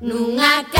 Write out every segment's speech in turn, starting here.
nunca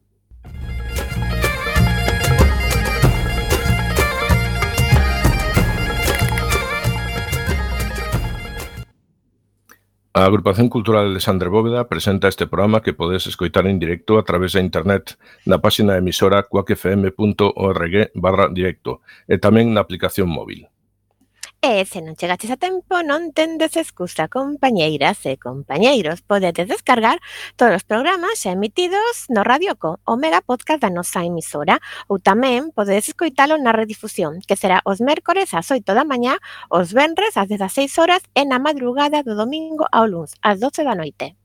A Agrupación Cultural Alexandre Bóveda presenta este programa que podes escoitar en directo a través da internet na páxina emisora cuacfm.org barra directo e tamén na aplicación móvil. E se non chegaches a tempo, non tendes excusa, compañeiras e compañeiros. Podedes descargar todos os programas xa emitidos no Radioco, o mega podcast da nosa emisora, ou tamén podedes escoitalo na redifusión, que será os mércores ás 8 da mañá, os venres ás 16 horas e na madrugada do domingo ao luns ás 12 da noite.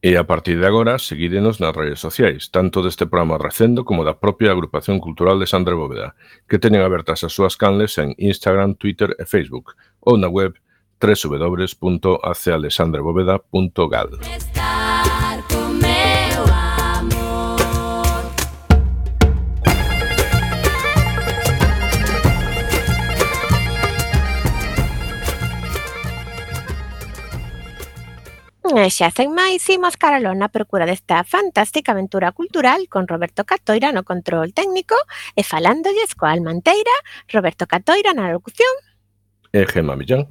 E a partir de agora seguídenos nas redes sociais, tanto deste programa Recendo como da propia Agrupación Cultural de Sandra Bóveda, que teñen abertas as súas canles en Instagram, Twitter e Facebook, ou na web www.acealesandrebóveda.gal. Música Xa sen máis, imos caraló na procura desta fantástica aventura cultural con Roberto Catoira no control técnico e falándolles coa Almanteira, Roberto Catoira na locución. E Gema Millán.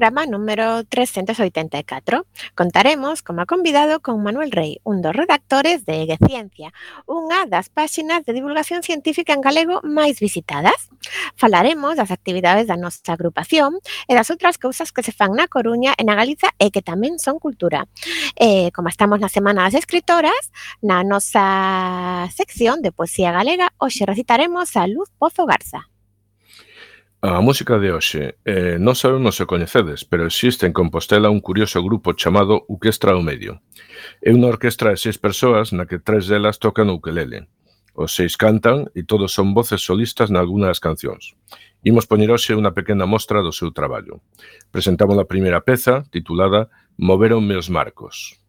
programa número 384 contaremos como convidado con Manuel Rey, un dos redactores de Egue Ciencia, unha das páxinas de divulgación científica en galego máis visitadas. Falaremos das actividades da nosa agrupación e das outras cousas que se fan na Coruña e na Galiza e que tamén son cultura. E, como estamos na Semana das Escritoras, na nosa sección de poesía galega, hoxe recitaremos a Luz Pozo Garza. A música de hoxe eh, non sabemos se coñecedes, pero existe en Compostela un curioso grupo chamado Uquestra ao Medio. É unha orquestra de seis persoas na que tres delas tocan o ukelele. Os seis cantan e todos son voces solistas nalgúnas das cancións. Imos poñer hoxe unha pequena mostra do seu traballo. Presentamos a primeira peza, titulada Moveronme meus marcos.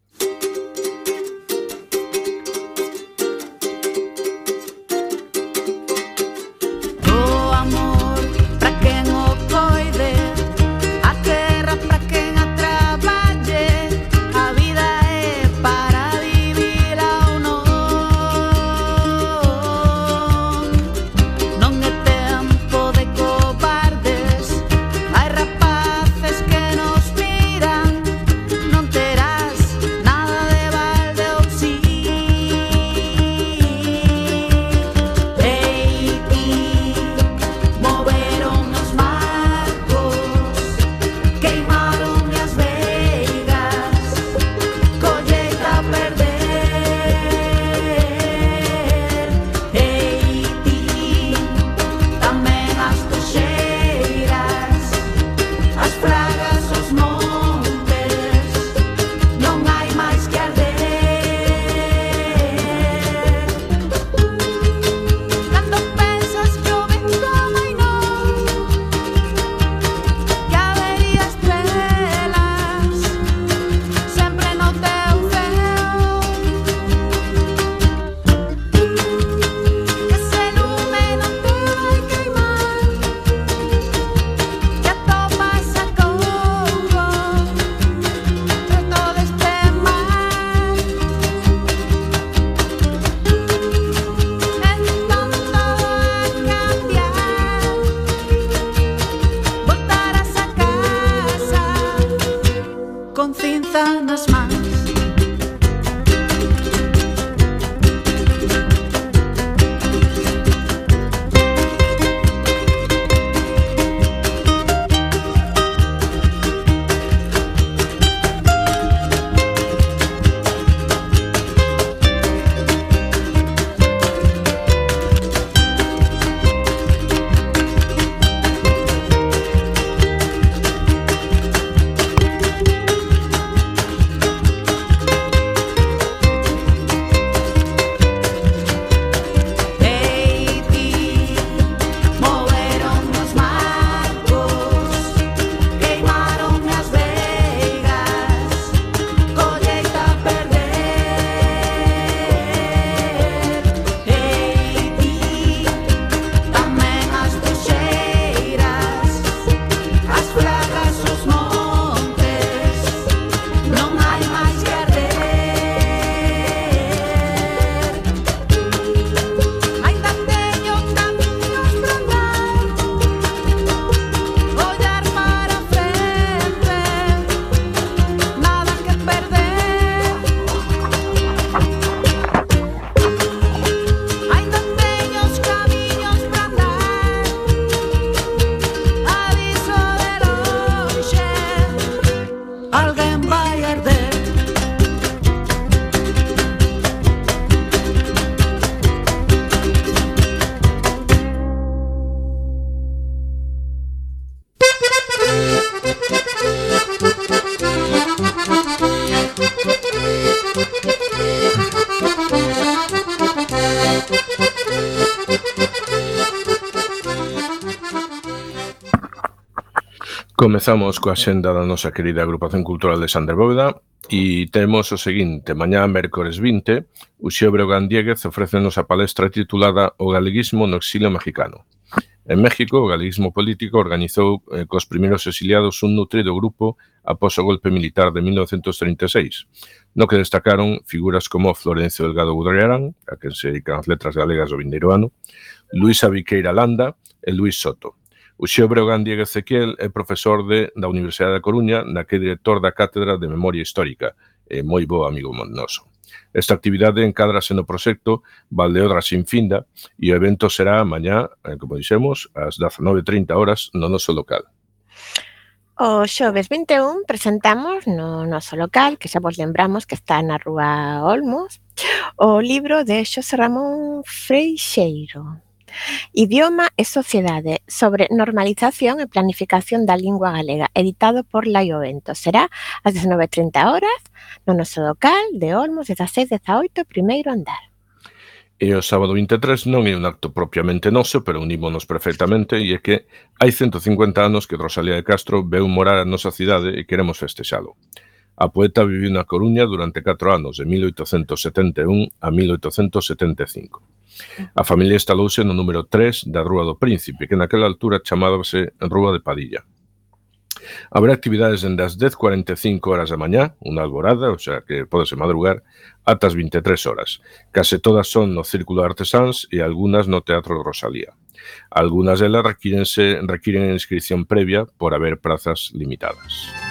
Comezamos coa xenda da nosa querida Agrupación Cultural de Sander Bóveda. E temos o seguinte, mañá mércores 20, Uxío Breogán Dieguez ofrécenos a palestra titulada O galeguismo no exilio mexicano. En México, o galeguismo político organizou eh, cos primeiros exiliados un nutrido grupo após o golpe militar de 1936, no que destacaron figuras como Florencio Delgado Gudriarán, a quen se dedican as letras galegas do vindeiro ano, Luisa Viqueira Landa e Luis Soto. O Xeo Breogán Diego Ezequiel é profesor de, da Universidade da Coruña, na que é director da Cátedra de Memoria Histórica, e moi bo amigo noso. Esta actividade encadrase no proxecto Valdeodra sin finda e o evento será mañá, eh, como dixemos, ás 19.30 horas no noso local. O xoves 21 presentamos no noso local, que xa vos lembramos que está na Rúa Olmos, o libro de Xosé Ramón Freixeiro. Idioma e sociedade sobre normalización e planificación da lingua galega, editado por Laio Bento. Será ás 19.30 horas no noso local de Olmos, 16-18, primeiro andar. E o sábado 23 non é un acto propiamente noso, pero unímonos perfectamente, e é que hai 150 anos que Rosalía de Castro veu morar a nosa cidade e queremos festexalo. A poeta viviu na Coruña durante 4 anos, de 1871 a 1875. A familia instalouse no número 3 da Rúa do Príncipe, que naquela altura chamábase Rúa de Padilla. Habrá actividades dende as 10.45 horas da mañá, unha alborada, o sea que podese madrugar, ata as 23 horas. Case todas son no Círculo de Artesáns e algunhas no Teatro Rosalía. Algunhas delas requirense, requiren inscripción previa por haber prazas limitadas.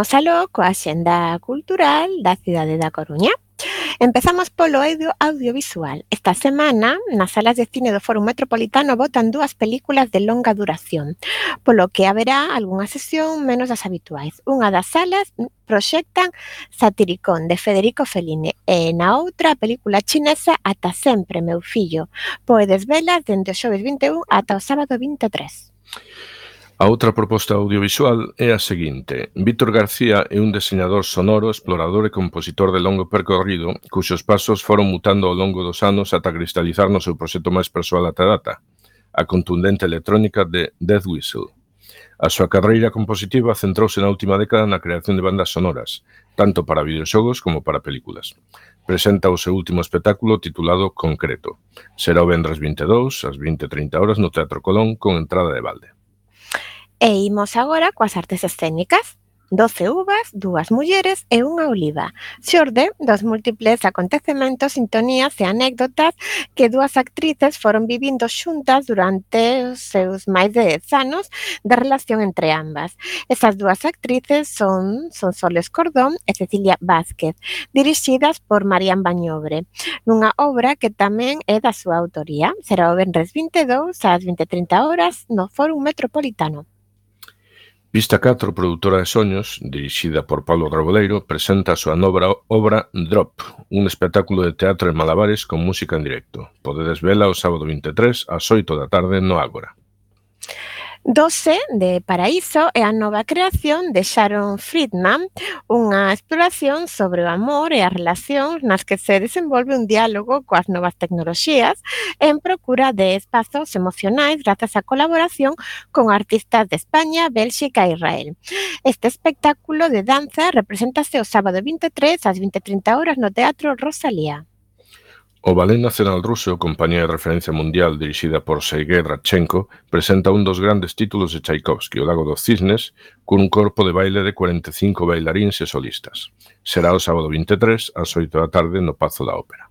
Imos aló coa Axenda Cultural da cidade da Coruña. Empezamos polo audio audiovisual. Esta semana, nas salas de cine do Foro Metropolitano votan dúas películas de longa duración, polo que haberá algunha sesión menos das habituais. Unha das salas proxectan Satiricón de Federico Fellini e na outra a película chinesa Ata sempre, meu fillo, poedes velas dende o xoves 21 ata o sábado 23. A outra proposta audiovisual é a seguinte: Víctor García é un deseñador sonoro, explorador e compositor de longo percorrido cuxos pasos foron mutando ao longo dos anos ata cristalizar no seu proxecto máis persoal ata data, a contundente electrónica de Death Whistle. A súa carreira compositiva centrouse na última década na creación de bandas sonoras, tanto para videoxogos como para películas. Presenta o seu último espectáculo titulado Concreto. Será o vendres 22, ás 20.30 horas no Teatro Colón, con entrada de balde. E imos agora coas artes escénicas. Doce uvas, dúas mulleres e unha oliva. Xorde dos múltiples acontecementos, sintonías e anécdotas que dúas actrices foron vivindo xuntas durante os seus máis de 10 anos de relación entre ambas. Esas dúas actrices son son Soles Cordón e Cecilia Vázquez, dirixidas por Marían Bañobre, nunha obra que tamén é da súa autoría. Será o Benres 22 ás 20:30 horas no Fórum Metropolitano. Vista 4, produtora de soños, dirixida por Pablo Graboleiro, presenta a súa nova obra Drop, un espectáculo de teatro en malabares con música en directo. Podedes vela o sábado 23 ás 8 da tarde no Ágora. Dose de Paraíso e a nova creación de Sharon Friedman, unha exploración sobre o amor e as relacións nas que se desenvolve un diálogo coas novas tecnoloxías en procura de espazos emocionais grazas á colaboración con artistas de España, Bélxica e Israel. Este espectáculo de danza representase o sábado 23 ás 20.30 horas no Teatro Rosalía. O Ballet Nacional Ruso, compañía de referencia mundial dirixida por Sergei Radchenko, presenta un dos grandes títulos de Tchaikovsky, O Lago dos Cisnes, cun corpo de baile de 45 bailaríns e solistas. Será o sábado 23, ás 8 da tarde, no Pazo da Ópera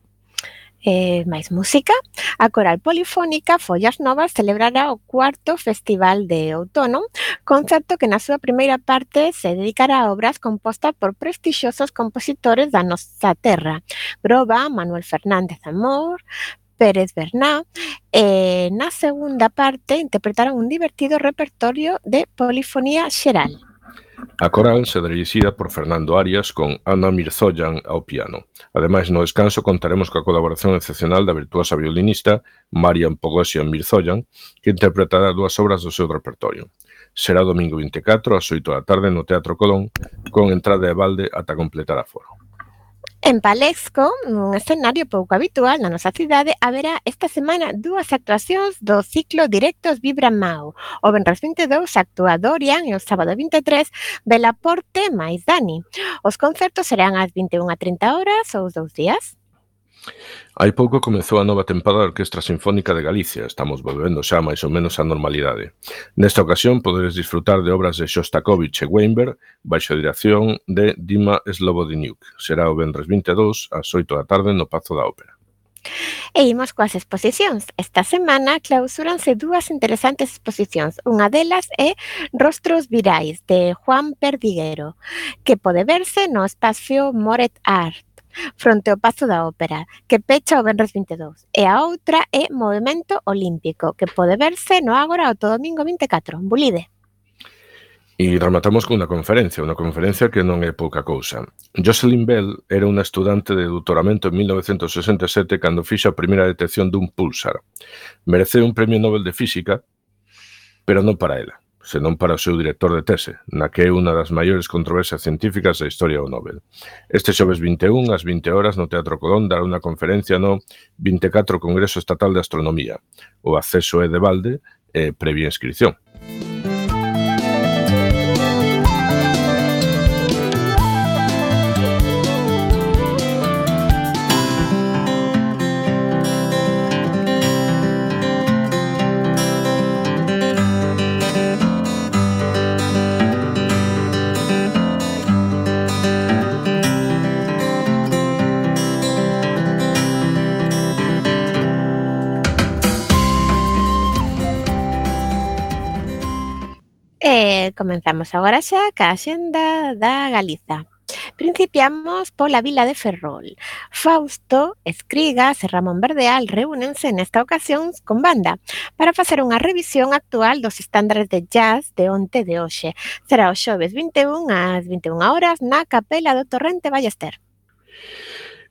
eh, máis música, a Coral Polifónica Follas Novas celebrará o cuarto Festival de Outono, concerto que na súa primeira parte se dedicará a obras compostas por prestixiosos compositores da nosa terra. Groba, Manuel Fernández Amor, Pérez Berná. E na segunda parte interpretarán un divertido repertorio de polifonía xeral. A coral será dirixida por Fernando Arias con Ana Mirzoyan ao piano. Ademais, no descanso contaremos coa colaboración excepcional da virtuosa violinista Marian Pogosian Mirzoyan, que interpretará dúas obras do seu repertorio. Será domingo 24 ás 8 da tarde no Teatro Colón, con entrada de balde ata completar aforo. En Palexco, un escenario pouco habitual na nosa cidade, haberá esta semana dúas actuacións do ciclo Directos Vibra Mau. O venres 22 actúa Dorian e o sábado 23 Belaporte máis Dani. Os concertos serán ás 21 a 30 horas ou os dous días. Hai pouco comezou a nova tempada da Orquestra Sinfónica de Galicia, estamos volvendo xa máis ou menos á normalidade. Nesta ocasión podedes disfrutar de obras de Shostakovich e Weinberg baixo a dirección de Dima Slobodiniuk. Será o vendres 22 ás 8 da tarde no Pazo da Ópera. E imos coas exposicións. Esta semana clausúranse dúas interesantes exposicións. Unha delas é Rostros Virais, de Juan Perdiguero, que pode verse no espacio Moret Art fronte ao Pazo da Ópera, que pecha o Benres 22, e a outra é Movimento Olímpico, que pode verse no Ágora o todo domingo 24, en Bulide. E rematamos cunha conferencia, unha conferencia que non é pouca cousa. Jocelyn Bell era unha estudante de doutoramento en 1967 cando fixa a primeira detección dun pulsar. Mereceu un premio Nobel de Física, pero non para ela senón para o seu director de tese, na que é unha das maiores controversias científicas da historia do Nobel. Este xoves 21, ás 20 horas, no Teatro Colón, dará unha conferencia no 24 Congreso Estatal de Astronomía. O acceso é de balde e previa inscripción. E comenzamos agora xa ca xenda da Galiza. Principiamos pola vila de Ferrol. Fausto, Escrigas e Ramón Verdeal reúnense nesta ocasión con banda para facer unha revisión actual dos estándares de jazz de onte de hoxe. Será o xoves 21 ás 21 horas na Capela do Torrente Ballester.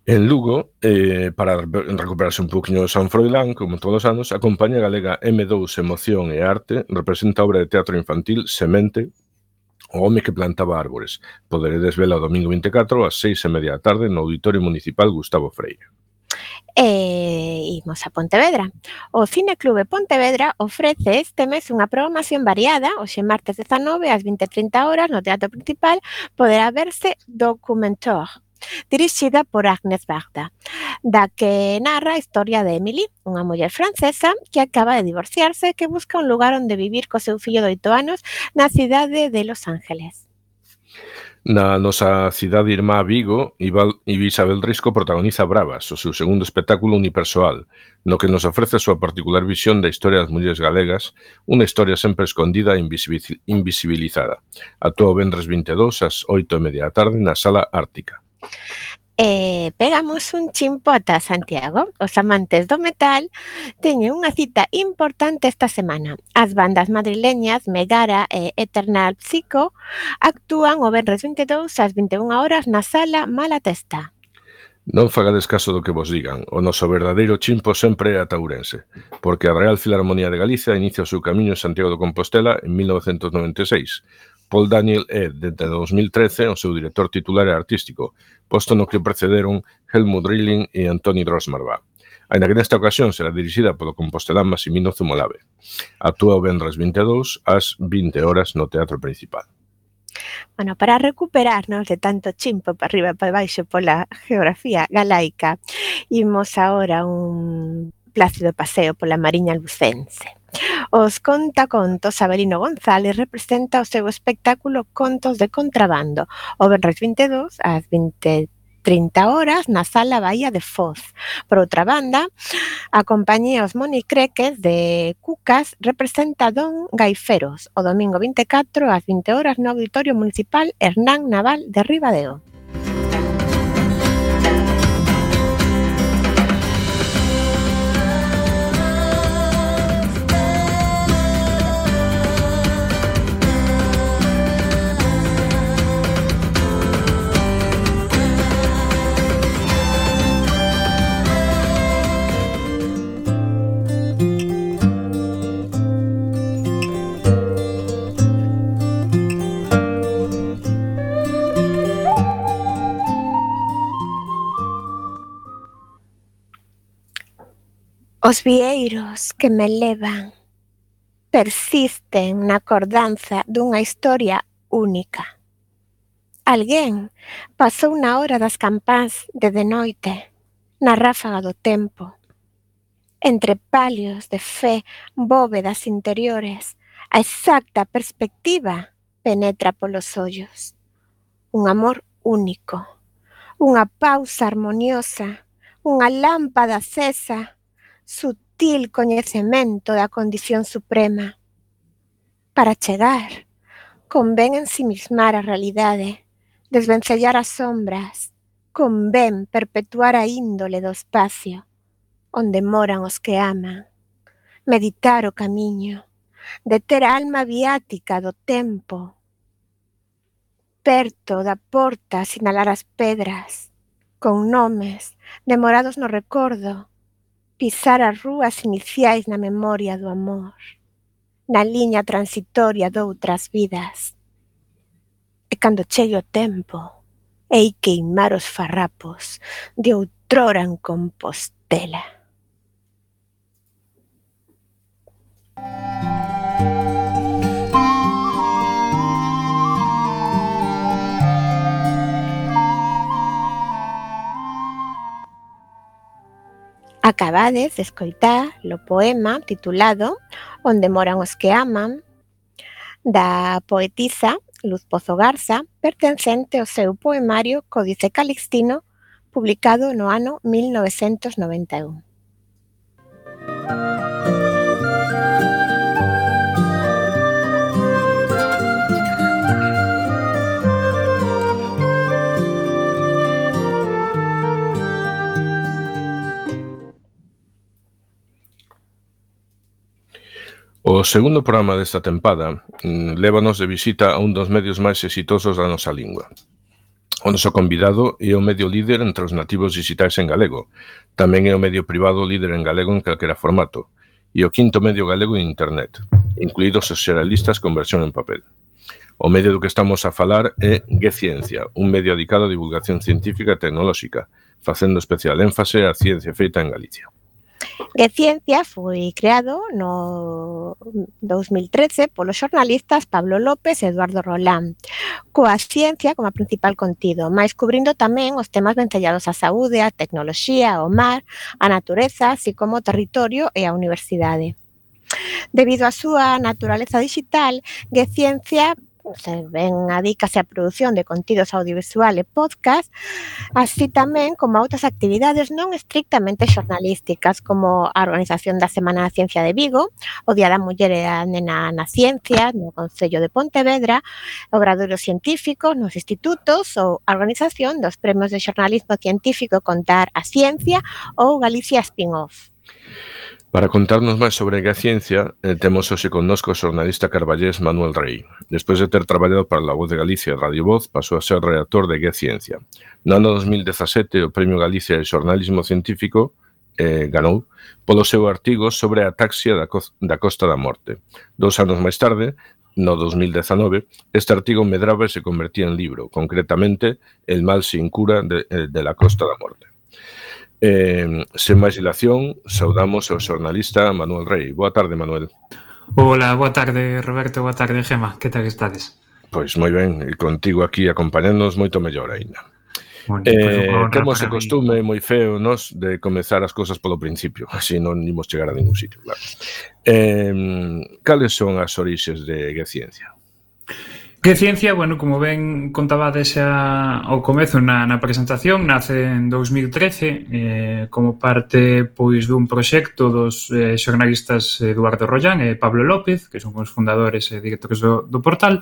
En Lugo, eh, para recuperarse un poquinho de San Froilán, como todos os anos, a compañía galega M2 Emoción e Arte representa a obra de teatro infantil Semente, o home que plantaba árbores. Poderedes vela o domingo 24 ás seis e media da tarde no Auditorio Municipal Gustavo Freire e imos a Pontevedra. O Cine Clube Pontevedra ofrece este mes unha programación variada, hoxe martes 19 ás 20:30 horas no Teatro Principal poderá verse Documentor, dirixida por Agnes Varda, da que narra a historia de Emily, unha muller francesa que acaba de divorciarse e que busca un lugar onde vivir co seu fillo de oito anos na cidade de Los Ángeles. Na nosa cidade irmá Vigo, Isabel Risco protagoniza Bravas, o seu segundo espectáculo unipersoal, no que nos ofrece a súa particular visión da historia das mulleres galegas, unha historia sempre escondida e invisibilizada. Atoa o Vendres 22 ás 8 e media da tarde na Sala Ártica. E pegamos un chimpo ata Santiago. Os amantes do metal teñen unha cita importante esta semana. As bandas madrileñas Megara e Eternal Psico actúan o venres 22 ás 21 horas na sala Malatesta. Non fagades caso do que vos digan, o noso verdadeiro chimpo sempre é a taurense, porque a Real Filarmonía de Galicia inicia o seu camiño en Santiago de Compostela en 1996, Paul Daniel é, desde 2013, o seu director titular e artístico, posto no que precederon Helmut Rilling e Antoni Drosmarva. Ainda que nesta ocasión será dirixida polo compostelán Massimino Zumolave. Actúa o vendras 22 ás 20 horas no Teatro Principal. Bueno, para recuperarnos de tanto chimpo para arriba e para baixo pola geografía galaica, imos agora un plácido paseo pola Mariña Lucense. Os contacontos Abelino González representa o seu espectáculo Contos de Contrabando, o Benres 22 ás 20 30 horas na Sala Bahía de Foz. Por outra banda, a compañía Os Monicreques de Cucas representa Don Gaiferos o domingo 24 ás 20 horas no Auditorio Municipal Hernán Naval de Ribadeo. Os vieiros que me levan persisten na cordanza dunha historia única. Alguén pasou na hora das campás de de noite, na ráfaga do tempo. Entre palios de fe, bóvedas interiores, a exacta perspectiva penetra polos ollos. Un amor único, unha pausa armoniosa, unha lámpada acesa, sutil coñecemento da condición suprema. Para chegar, convén ensimismar a realidade, desvencellar as sombras, convén perpetuar a índole do espacio, onde moran os que aman, meditar o camiño, deter a alma viática do tempo, perto da porta sinalar as pedras, con nomes, demorados no recordo, Pisar as rúas iniciais na memoria do amor, na liña transitoria doutras vidas. E cando chegue o tempo, hei queimar os farrapos de outrora en Compostela. Acabades de escoitar o poema titulado Onde moran os que aman, da poetisa Luz Pozo Garza, pertencente ao seu poemario Códice Calixtino, publicado no ano 1991. O segundo programa desta tempada mm, lévanos de visita a un dos medios máis exitosos da nosa lingua. O noso convidado é o medio líder entre os nativos digitais en galego. Tamén é o medio privado líder en galego en calquera formato e o quinto medio galego en internet, incluídos os xeralistas con versión en papel. O medio do que estamos a falar é Ciencia, un medio dedicado a divulgación científica e tecnolóxica, facendo especial énfase á ciencia feita en Galicia de Ciencia foi creado no 2013 polos xornalistas Pablo López e Eduardo Rolán, coa ciencia como a principal contido, máis cubrindo tamén os temas vencellados á saúde, a tecnoloxía, o mar, a natureza, así como o territorio e a universidade. Debido á súa naturaleza digital, Geciencia se ven adícase a produción de contidos audiovisual e podcast, así tamén como a outras actividades non estrictamente xornalísticas, como a organización da Semana da Ciencia de Vigo, o Día da Muller e da Nena na Ciencia, no Concello de Pontevedra, obradoiros científicos nos institutos ou a organización dos premios de xornalismo científico Contar a Ciencia ou Galicia Spin-off. Para contarnos máis sobre a ciencia, eh, temos hoxe connosco o xornalista carballés Manuel Rey. Despois de ter traballado para La Voz de Galicia e Radio Voz, pasou a ser redactor de Que Ciencia. No ano 2017, o Premio Galicia de Xornalismo Científico eh, ganou polo seu artigo sobre a taxia da, co da Costa da Morte. Dous anos máis tarde, no 2019, este artigo medraba e se convertía en libro, concretamente El mal sin cura de, eh, de la Costa da Morte. Eh, sen máis dilación, saudamos ao xornalista Manuel Rey. Boa tarde, Manuel. Ola, boa tarde, Roberto, boa tarde, Gema. Que tal estades? Pois moi ben, e contigo aquí acompañándonos moito mellor aínda. Bueno, pois eh, pues, como se costume, moi feo nos de comezar as cousas polo principio, así non imos chegar a ningún sitio, claro. Eh, cales son as orixes de Geciencia? Ciencia? Que ciencia, bueno, como ben contabades xa ao comezo na, na presentación, nace en 2013 eh, como parte pois dun proxecto dos eh, xornalistas Eduardo Rollán e Pablo López, que son os fundadores e directores do, do portal,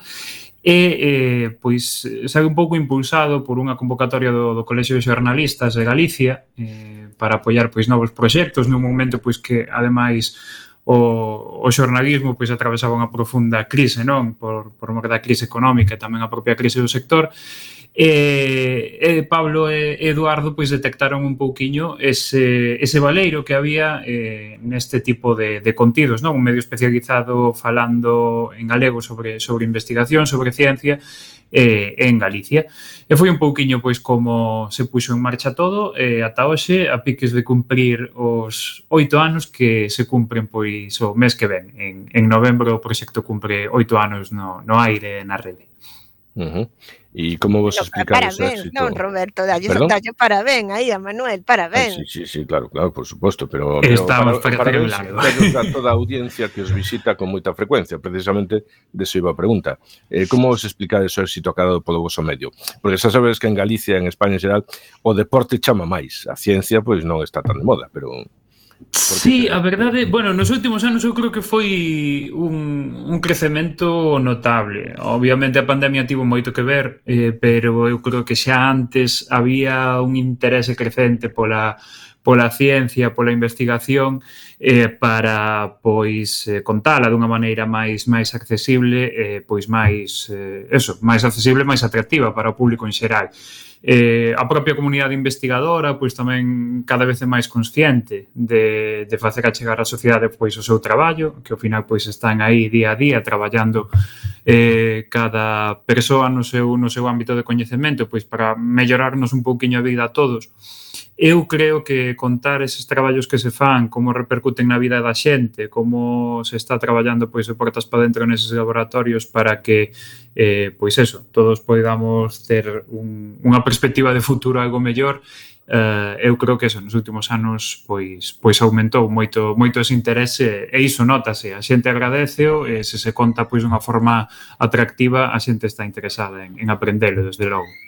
e eh, pois sabe un pouco impulsado por unha convocatoria do, do Colexio de Xornalistas de Galicia eh, para apoiar pois novos proxectos nun momento pois que ademais o, o xornalismo pois atravesaba unha profunda crise, non? Por, por mor da crise económica e tamén a propia crise do sector. E, e Pablo e Eduardo pois detectaron un pouquiño ese, ese valeiro que había eh, neste tipo de, de contidos, non? Un medio especializado falando en galego sobre, sobre investigación, sobre ciencia, eh, en Galicia. E foi un pouquiño pois como se puxo en marcha todo e eh, ata hoxe a piques de cumprir os oito anos que se cumpren pois o mes que ven. En, en novembro o proxecto cumpre oito anos no, no aire na rede. Uh -huh. E como vos Pero, explicar parabéns, ese éxito? non, Roberto, dalle soltalle parabén aí a Manuel, parabén. Ah, sí, sí, sí, claro, claro, por suposto, pero... Estamos pero, para, parabéns a toda a audiencia que os visita con moita frecuencia, precisamente deso iba a pregunta. Eh, como vos explicades o éxito acadado polo vosso medio? Porque xa sabes que en Galicia, en España en xeral, o deporte chama máis. A ciencia, pois, non está tan de moda, pero Porque sí, a verdade, bueno, nos últimos anos eu creo que foi un, un crecemento notable. Obviamente a pandemia tivo moito que ver, eh, pero eu creo que xa antes había un interese crecente pola pola ciencia, pola investigación eh, para pois eh, contala dunha maneira máis máis accesible, eh, pois máis eh, eso, máis accesible, máis atractiva para o público en xeral. Eh, a propia comunidade investigadora pois tamén cada vez é máis consciente de, de facer achegar á sociedade pois o seu traballo, que ao final pois están aí día a día traballando eh, cada persoa no seu, no seu ámbito de coñecemento pois para mellorarnos un pouquiño a vida a todos Eu creo que contar eses traballos que se fan, como repercuten na vida da xente, como se está traballando pois de portas para dentro neses laboratorios para que eh, pois eso, todos poidamos ter un, unha perspectiva de futuro algo mellor eh, eu creo que eso nos últimos anos pois pois aumentou moito moito ese interese e iso notase, a xente agradeceo e se se conta pois dunha forma atractiva, a xente está interesada en, en aprendelo, desde logo.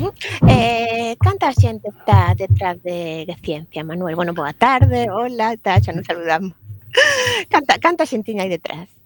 -huh. eh, canta xente está detrás de, de ciencia, Manuel? Bueno, boa tarde, hola, tá, xa nos saludamos. Canta, canta xentiña aí detrás?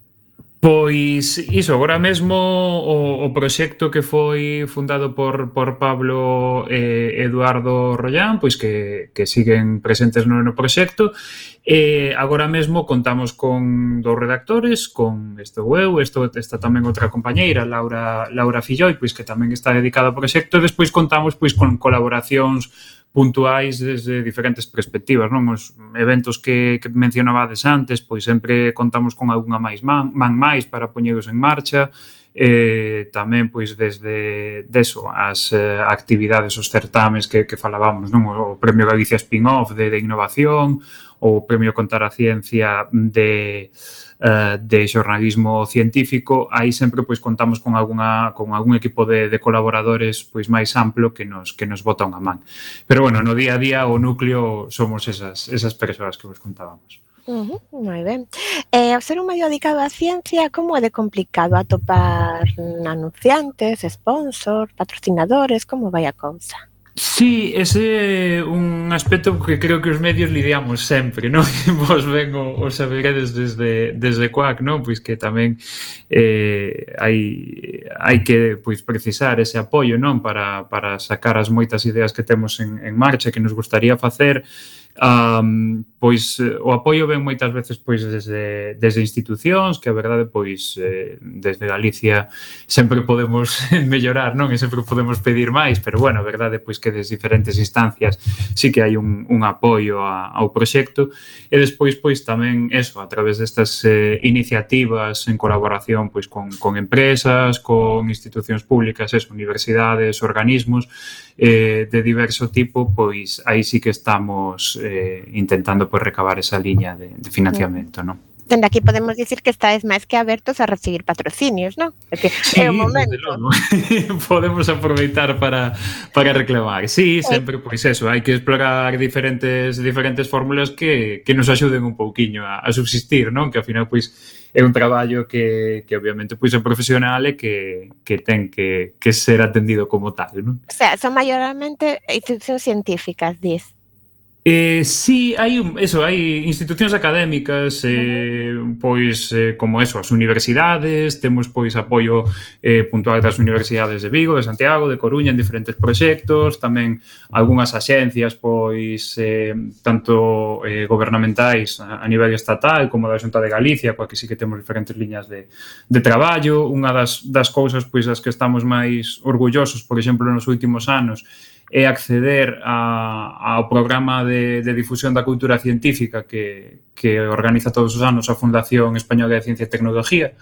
Pois iso, agora mesmo o, o proxecto que foi fundado por, por Pablo e eh, Eduardo Rollán, pois que, que siguen presentes no, no proxecto, eh, agora mesmo contamos con dous redactores, con isto eu, isto está tamén outra compañeira, Laura, Laura Filloi, pois que tamén está dedicada ao proxecto, e despois contamos pois con colaboracións puntuais desde diferentes perspectivas, non? Os eventos que, que mencionabades antes, pois sempre contamos con algunha máis man, man máis para poñeros en marcha, eh, tamén pois desde deso as eh, actividades, os certames que, que falábamos, non? O, Premio Galicia Spin-off de, de Innovación, o Premio Contar a Ciencia de, eh, de xornalismo científico, aí sempre pois contamos con algunha con algún equipo de, de colaboradores pois máis amplo que nos que nos bota unha man. Pero bueno, no día a día o núcleo somos esas esas persoas que vos contábamos. Uh -huh, moi ben. Eh, ao ser un medio dedicado á ciencia, como é de complicado atopar anunciantes, sponsors, patrocinadores, como vai a cousa? Sí, ese é un aspecto que creo que os medios lidiamos sempre, non? Vos ben o, o saberedes desde, desde Quack, non? Pois que tamén eh, hai, hai que pois, precisar ese apoio, non? Para, para sacar as moitas ideas que temos en, en marcha que nos gustaría facer, Um, pois eh, o apoio ven moitas veces pois desde, desde institucións que a verdade pois eh, desde Galicia sempre podemos mellorar, non? E sempre podemos pedir máis, pero bueno, a verdade pois que desde diferentes instancias sí que hai un, un apoio a, ao proxecto e despois pois tamén eso a través destas eh, iniciativas en colaboración pois con, con empresas, con institucións públicas, eso, universidades, organismos eh, de diverso tipo, pois aí sí que estamos eh, intentando pois, recabar esa liña de, de financiamento, non? Dende aquí podemos dicir que estáis máis que abertos a recibir patrocinios, non? É, que sí, é o momento. podemos aproveitar para, para reclamar. Sí, sempre, pois eso, hai que explorar diferentes diferentes fórmulas que, que nos axuden un pouquiño a, a subsistir, non? Que ao final, pois, é un traballo que, que obviamente pois é profesional e que, que ten que, que ser atendido como tal, non? O sea, son maiormente institucións científicas, dis. Eh, sí, hai un, eso, hai institucións académicas eh, pois eh, como eso, as universidades, temos pois apoio eh, puntual das universidades de Vigo, de Santiago, de Coruña en diferentes proxectos, tamén algunhas axencias pois eh, tanto eh, gobernamentais a, a nivel estatal como da Xunta de Galicia, coa que sí que temos diferentes liñas de, de traballo, unha das, das cousas pois das que estamos máis orgullosos, por exemplo, nos últimos anos, é acceder a, ao programa de, de difusión da cultura científica que, que organiza todos os anos a Fundación Española de Ciencia e Tecnología,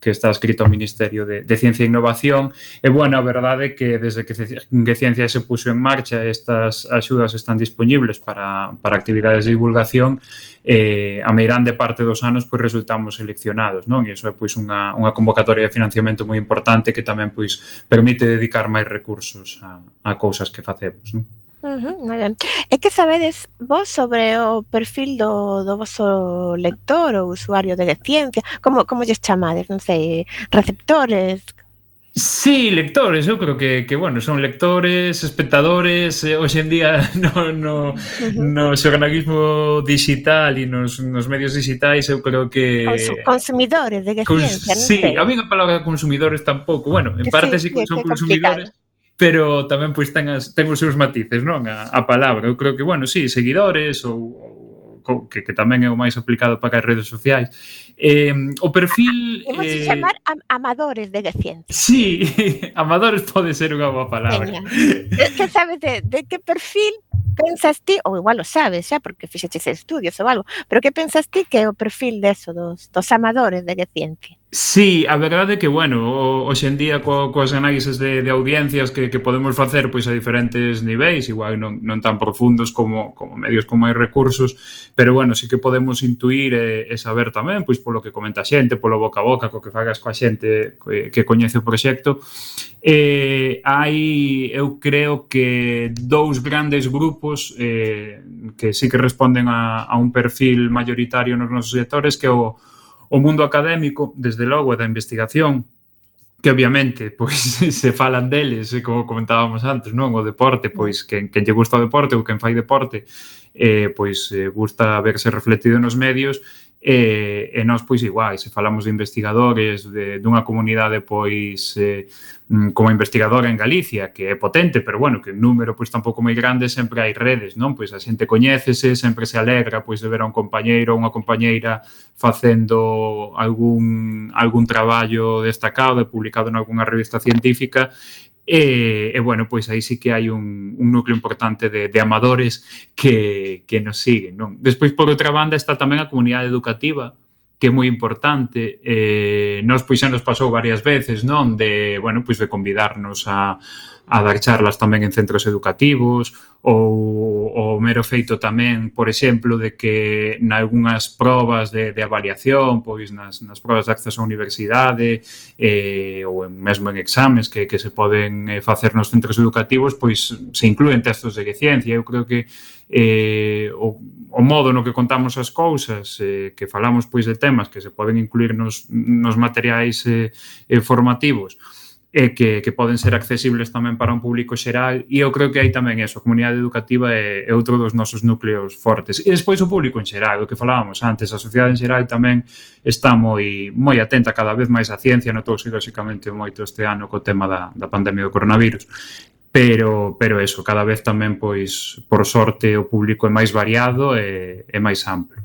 que está escrito ao Ministerio de, de Ciencia e Innovación. E, bueno, a verdade é que desde que, que Ciencia se puso en marcha estas axudas están disponibles para, para actividades de divulgación eh, a meirande parte dos anos pois resultamos seleccionados, non? E iso é pois unha, unha convocatoria de financiamento moi importante que tamén pois permite dedicar máis recursos a, a cousas que facemos, non? Uh -huh, é que sabedes vos sobre o perfil do, do voso lector ou usuario de ciencia, como, como lles chamades, non sei, receptores, Sí, lectores, eu creo que, que bueno, son lectores, espectadores, eh, hoxe en día no, no, no xornalismo digital e nos, nos medios digitais eu creo que... Consumidores de que Cons... ciencia, non Sí, sei. a mí a palabra consumidores tampouco, bueno, en que parte sí, sí que son consumidores, complicado pero tamén pois ten, as, ten os seus matices, non? A, a palabra. Eu creo que, bueno, sí, seguidores ou, ou que, que tamén é o máis aplicado para as redes sociais. Eh, o perfil... Hemos eh... chamar am amadores de ciencia. Sí, amadores pode ser unha boa palabra. Que sabes de, de que perfil pensas ti, ou igual o sabes xa, porque fixeches estudios ou algo, pero que pensas ti que é o perfil deso, dos, dos amadores de ciencia? Sí, a verdade é que, bueno, hoxe en día co, coas análises de, de audiencias que, que podemos facer pois a diferentes niveis, igual non, non tan profundos como, como medios como hai recursos, pero, bueno, sí que podemos intuir e, e saber tamén, pois polo que comenta a xente, polo boca a boca, co que fagas coa xente que, que coñece o proxecto, eh, hai, eu creo que dous grandes grupos eh, que sí que responden a, a un perfil mayoritario nos nosos sectores, que é o o mundo académico, desde logo, da investigación, que obviamente pois se falan deles, como comentábamos antes, non? O deporte, pois mm. que quen lle gusta o deporte ou quen fai deporte, eh, pois eh, gusta verse refletido nos medios e, e nós pois igual, se falamos de investigadores de, dunha comunidade pois eh, mm, como investigadora en Galicia que é potente, pero bueno, que o número pois tampouco moi grande, sempre hai redes, non? Pois a xente coñécese, sempre se alegra pois de ver a un compañeiro ou unha compañeira facendo algún algún traballo destacado e publicado en algunha revista científica E, e bueno, pois aí sí que hai un, un núcleo importante de, de amadores que, que nos siguen, non? Despois, por outra banda, está tamén a comunidade educativa, que é moi importante. Eh, nos, pois, xa nos pasou varias veces, non? De, bueno, pois, de convidarnos a, a dar charlas tamén en centros educativos ou o mero feito tamén, por exemplo, de que nalgúnas probas de, de avaliación, pois nas, nas probas de acceso á universidade eh, ou en, mesmo en exames que, que se poden eh, facer nos centros educativos, pois se incluen textos de ciencia. Eu creo que eh, o, o modo no que contamos as cousas, eh, que falamos pois de temas que se poden incluir nos, nos materiais eh, eh, formativos, e que, que poden ser accesibles tamén para un público xeral e eu creo que hai tamén eso, a comunidade educativa é, é outro dos nosos núcleos fortes. E despois o público en xeral, o que falábamos antes a sociedade en xeral tamén está moi moi atenta cada vez máis á ciencia notouse lóxicamente moito este ano co tema da, da pandemia do coronavirus. Pero pero eso, cada vez tamén pois por sorte o público é máis variado e, e máis amplo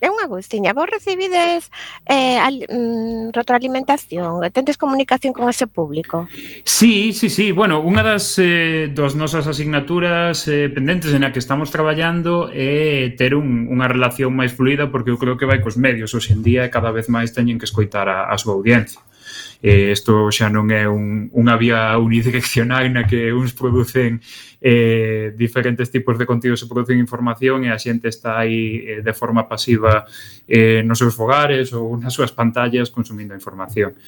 é unha gustiña. Vos recibides eh, al, mm, retroalimentación, tendes comunicación con ese público? Sí, sí, sí. Bueno, unha das, eh, dos nosas asignaturas eh, pendentes en a que estamos traballando é eh, ter un, unha relación máis fluida porque eu creo que vai cos medios. Hoxe en día cada vez máis teñen que escoitar a, a súa audiencia eh, isto xa non é un, unha vía unidireccional na que uns producen eh, diferentes tipos de contidos e producen información e a xente está aí eh, de forma pasiva eh, nos seus fogares ou nas súas pantallas consumindo información.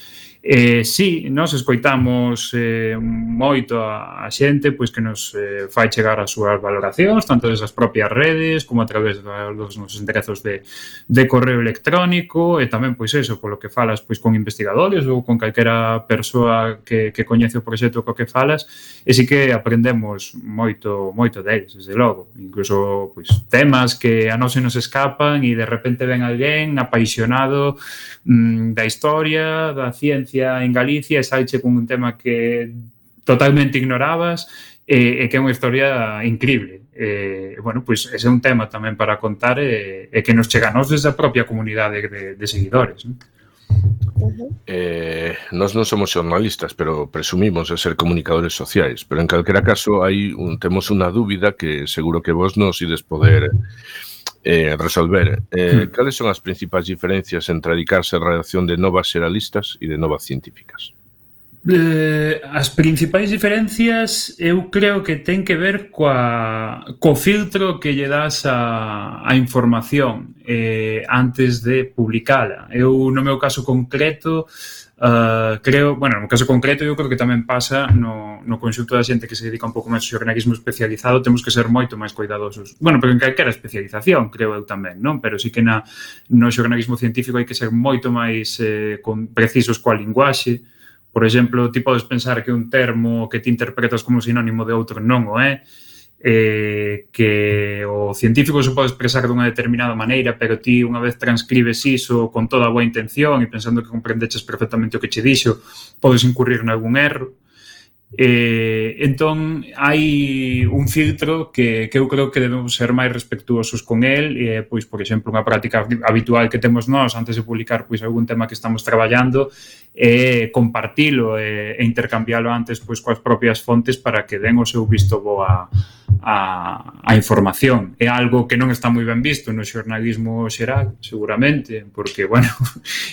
Eh, sí, nós escoitamos eh, moito a, a xente pois que nos eh, fai chegar as súas valoracións, tanto desas propias redes como a través dos nosos enderezos de, de correo electrónico e tamén pois eso, polo que falas pois con investigadores ou con calquera persoa que, que coñece o proxecto co que falas e si que aprendemos moito moito deles, desde logo. Incluso pois temas que a nós se nos escapan e de repente ven alguén apaixonado mm, da historia, da ciencia presencia en Galicia e saiche con un tema que totalmente ignorabas e, e que é unha historia increíble. E, bueno, pois ese é un tema tamén para contar e, e que nos chega a nos desde a propia comunidade de, de seguidores. Non? Uh -huh. Eh, nós non somos xornalistas, pero presumimos de ser comunicadores sociais, pero en calquera caso hai un, temos unha dúbida que seguro que vos nos ides poder eh, resolver. Eh, hmm. Cales son as principais diferencias entre adicarse a redacción de novas xeralistas e de novas científicas? Eh, as principais diferencias eu creo que ten que ver coa, co filtro que lle das a, a información eh, antes de publicala. Eu, no meu caso concreto, Uh, creo, bueno, no caso concreto eu creo que tamén pasa no, no conxunto da xente que se dedica un pouco máis ao xornalismo especializado temos que ser moito máis cuidadosos bueno, pero en calquera especialización, creo eu tamén non? Pero sí que na, no xornalismo científico hai que ser moito máis eh, con, precisos coa linguaxe. Por exemplo, ti podes pensar que un termo que ti interpretas como sinónimo de outro non o é. eh? eh, que o científico se pode expresar dunha determinada maneira, pero ti unha vez transcribes iso con toda a boa intención e pensando que comprendeches perfectamente o que che dixo, podes incurrir en algún erro. Eh, entón, hai un filtro que, que eu creo que debemos ser máis respectuosos con el, e, eh, pois, por exemplo, unha práctica habitual que temos nós antes de publicar pois algún tema que estamos traballando é eh, compartilo e, e intercambiálo antes pois coas propias fontes para que den o seu visto boa a, a información. É algo que non está moi ben visto no xornalismo xeral, seguramente, porque, bueno,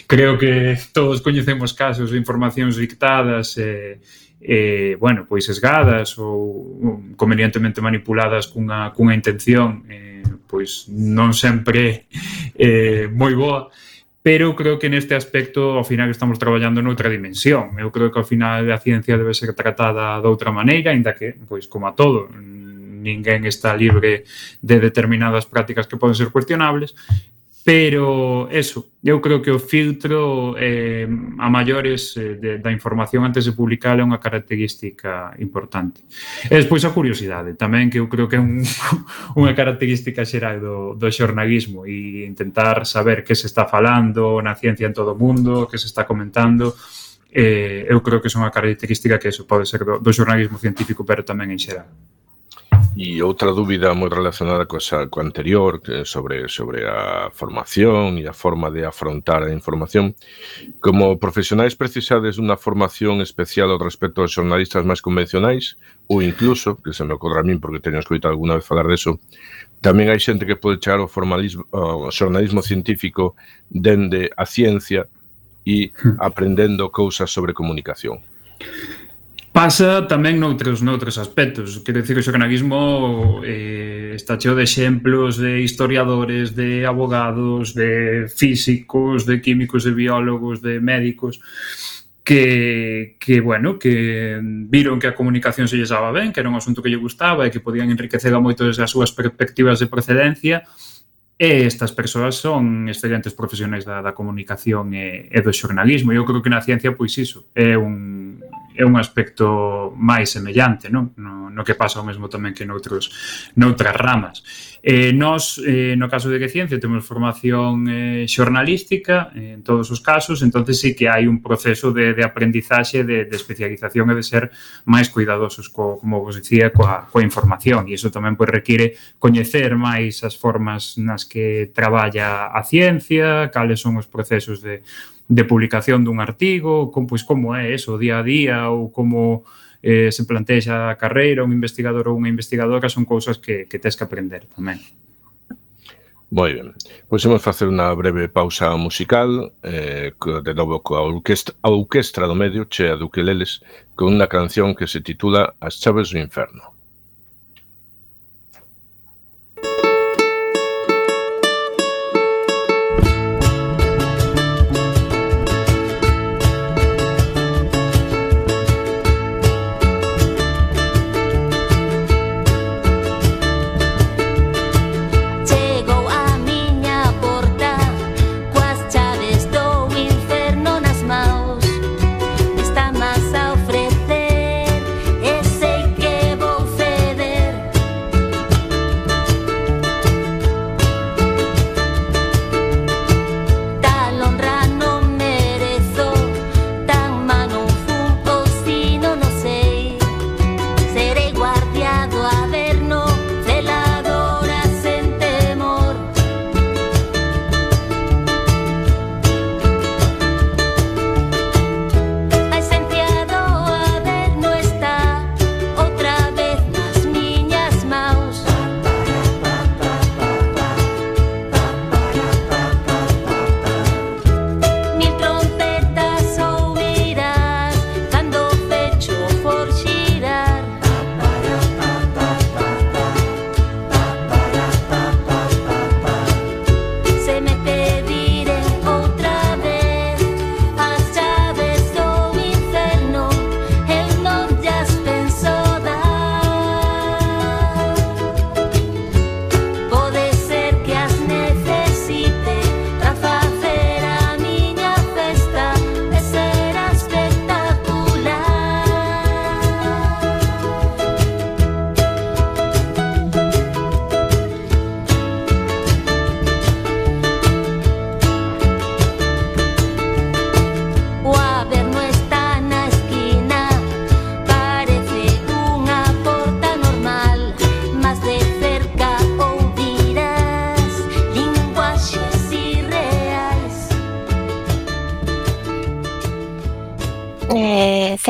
creo que todos coñecemos casos de informacións dictadas e eh, eh, bueno, pois esgadas ou convenientemente manipuladas cunha, cunha intención eh, pois non sempre eh, moi boa. Pero creo que neste aspecto ao final estamos traballando noutra dimensión. Eu creo que ao final a ciencia debe ser tratada de outra maneira, ainda que pois como a todo, ninguén está libre de determinadas prácticas que poden ser cuestionables. Pero eso, eu creo que o filtro eh, a maiores eh, de, da información antes de publicar é unha característica importante. E despois a curiosidade, tamén que eu creo que é un, unha característica xeral do, do xornalismo e intentar saber que se está falando na ciencia en todo o mundo, que se está comentando, eh, eu creo que é unha característica que eso pode ser do, do xornalismo científico, pero tamén en xeral. E outra dúbida moi relacionada coa, co anterior sobre, sobre a formación e a forma de afrontar a información. Como profesionais precisades dunha formación especial ao respecto aos xornalistas máis convencionais ou incluso, que se me ocorre a min porque teño escoitado alguna vez falar deso, tamén hai xente que pode chegar ao, formalismo, ao xornalismo científico dende a ciencia e hmm. aprendendo cousas sobre comunicación. Pasa tamén noutros noutros aspectos. Quero dicir, o xornalismo eh, está cheo de exemplos de historiadores, de abogados, de físicos, de químicos, de biólogos, de médicos que, que bueno, que viron que a comunicación se lle ben, que era un asunto que lle gustaba e que podían enriquecer a moito desde as súas perspectivas de procedencia e estas persoas son excelentes profesionais da, da comunicación e, e do xornalismo. Eu creo que na ciencia, pois iso, é un é un aspecto máis semellante, non? No, no que pasa o mesmo tamén que noutros, noutras ramas. Eh, nos, eh, no caso de que ciencia, temos formación eh, xornalística eh, en todos os casos, entonces sí que hai un proceso de, de aprendizaxe, de, de especialización e de ser máis cuidadosos, co, como vos dicía, coa, coa información. E iso tamén pois, require coñecer máis as formas nas que traballa a ciencia, cales son os procesos de de publicación dun artigo, como, pois, como é eso, día a día, ou como eh, se plantexa a carreira, un investigador ou unha investigadora, son cousas que, que tens que aprender tamén. Moi ben. Pois imos facer unha breve pausa musical eh, de novo coa orquestra, a orquestra do medio chea de ukeleles con unha canción que se titula As chaves do inferno.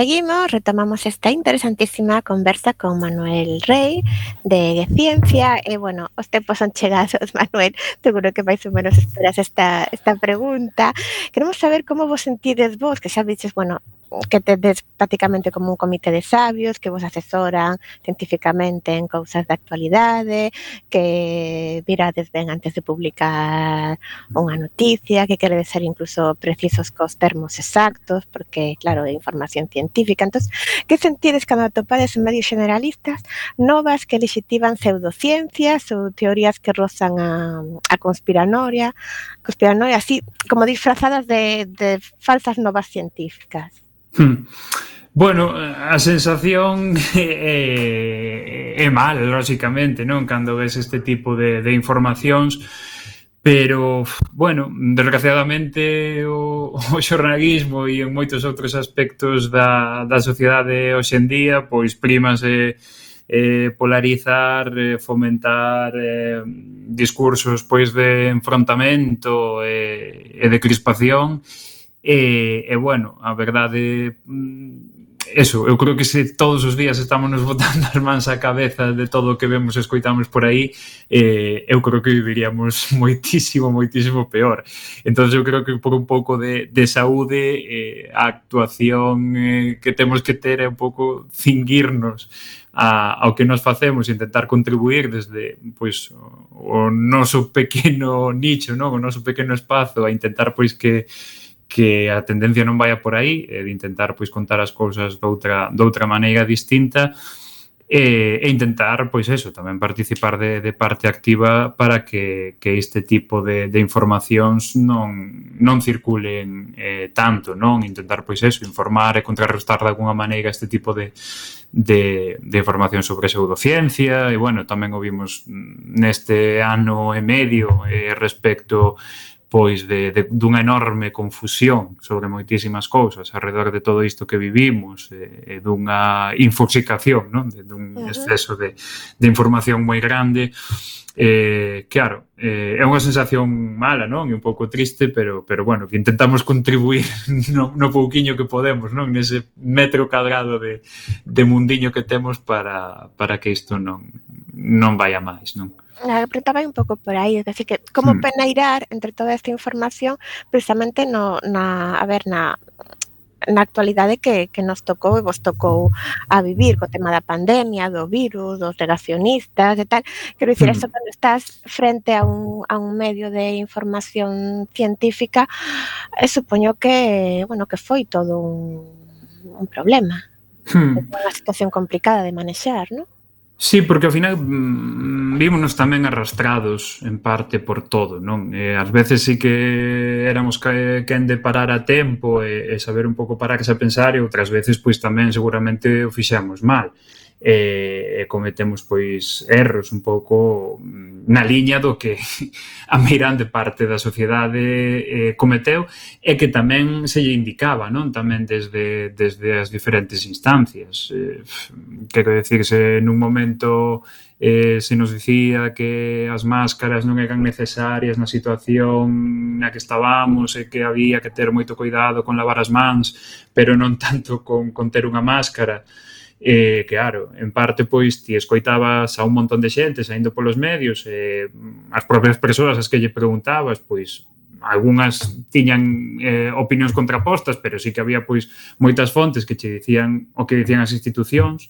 Seguimos, retomamos esta interesantísima conversa con Manuel Rey de Ciencia e, bueno, os tempos son chegados, Manuel, seguro que máis ou menos esperas esta, esta pregunta. Queremos saber como vos sentides vos, que xa dices, bueno, que tedes prácticamente como un comité de sabios que vos asesoran científicamente en cousas de actualidade, que virades ben antes de publicar unha noticia, que queredes ser incluso precisos cos termos exactos, porque, claro, é información científica. Entón, que sentides cando atopades en medios generalistas novas que legitiman pseudociencias ou teorías que rozan a, a conspiranoia, conspiranoia así como disfrazadas de, de falsas novas científicas? Hmm. Bueno, a sensación é, eh, é mal, lóxicamente, non? Cando ves este tipo de, de informacións, pero, bueno, desgraciadamente o, o xornalismo e en moitos outros aspectos da, da sociedade hoxendía, pois primase eh, polarizar, eh, fomentar eh, discursos pois de enfrontamento e, eh, e de crispación e E, e bueno, a verdade mm, eso, eu creo que se todos os días estamos nos botando as mans á cabeza de todo o que vemos e escoitamos por aí, eh, eu creo que viviríamos moitísimo, moitísimo peor. Entón, eu creo que por un pouco de, de saúde, eh, a actuación eh, que temos que ter é un pouco cinguirnos a, ao que nos facemos, intentar contribuir desde pois, o noso pequeno nicho, non? o noso pequeno espazo, a intentar pois que que a tendencia non vaya por aí e de intentar pois contar as cousas doutra, doutra maneira distinta e, e intentar, pois eso, tamén participar de, de parte activa para que, que este tipo de, de informacións non, non circulen eh, tanto, non? Intentar, pois eso, informar e contrarrestar de alguna maneira este tipo de, de, de información sobre pseudociencia e, bueno, tamén o vimos neste ano e medio eh, respecto pois de, de, dunha enorme confusión sobre moitísimas cousas alrededor de todo isto que vivimos e, e dunha infoxicación, non? De, dun exceso de, de información moi grande eh, claro, eh, é unha sensación mala, non? E un pouco triste, pero, pero bueno, que intentamos contribuir no, no pouquiño que podemos, non? Nese metro cadrado de, de mundiño que temos para, para que isto non, non vaya máis, non? A pregunta vai un pouco por aí, así que como hmm. peneirar entre toda esta información precisamente no, na, a ver, na, na actualidade que, que nos tocou e vos tocou a vivir co tema da pandemia, do virus, dos negacionistas e tal. Quero dicir, hmm. eso cando estás frente a un, a un medio de información científica, eh, supoño que, bueno, que foi todo un, un problema. Hmm. Unha situación complicada de manexar, non? Sí, porque ao final mm, vímonos tamén arrastrados en parte por todo, non? E ás veces sí que éramos eh, quen de parar a tempo e, e saber un pouco pararse a pensar e outras veces pois tamén seguramente o fixemos mal e, e cometemos pois erros un pouco mm, na liña do que a meirande parte da sociedade eh, cometeu e que tamén se lle indicaba, non? Tamén desde desde as diferentes instancias. Eh, quero decir, se nun momento eh, se nos dicía que as máscaras non eran necesarias na situación na que estábamos e que había que ter moito cuidado con lavar as mans, pero non tanto con, con ter unha máscara, E, claro, en parte, pois, ti escoitabas a un montón de xente saindo polos medios, e mm, as propias persoas as que lle preguntabas, pois, algunhas tiñan eh, opinións contrapostas, pero sí que había pois moitas fontes que che dicían o que dicían as institucións.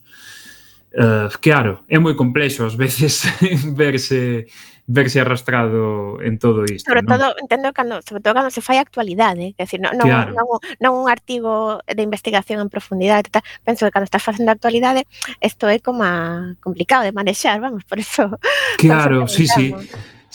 Uh, claro, é moi complexo ás veces verse verse arrastrado en todo isto. Sobre todo, entendo cando, sobre todo cando se fai actualidade, é dicir, non, non, claro. non, non un artigo de investigación en profundidade, tal, penso que cando estás facendo actualidade, isto é como complicado de manexar, vamos, por eso. Claro, sí, sí.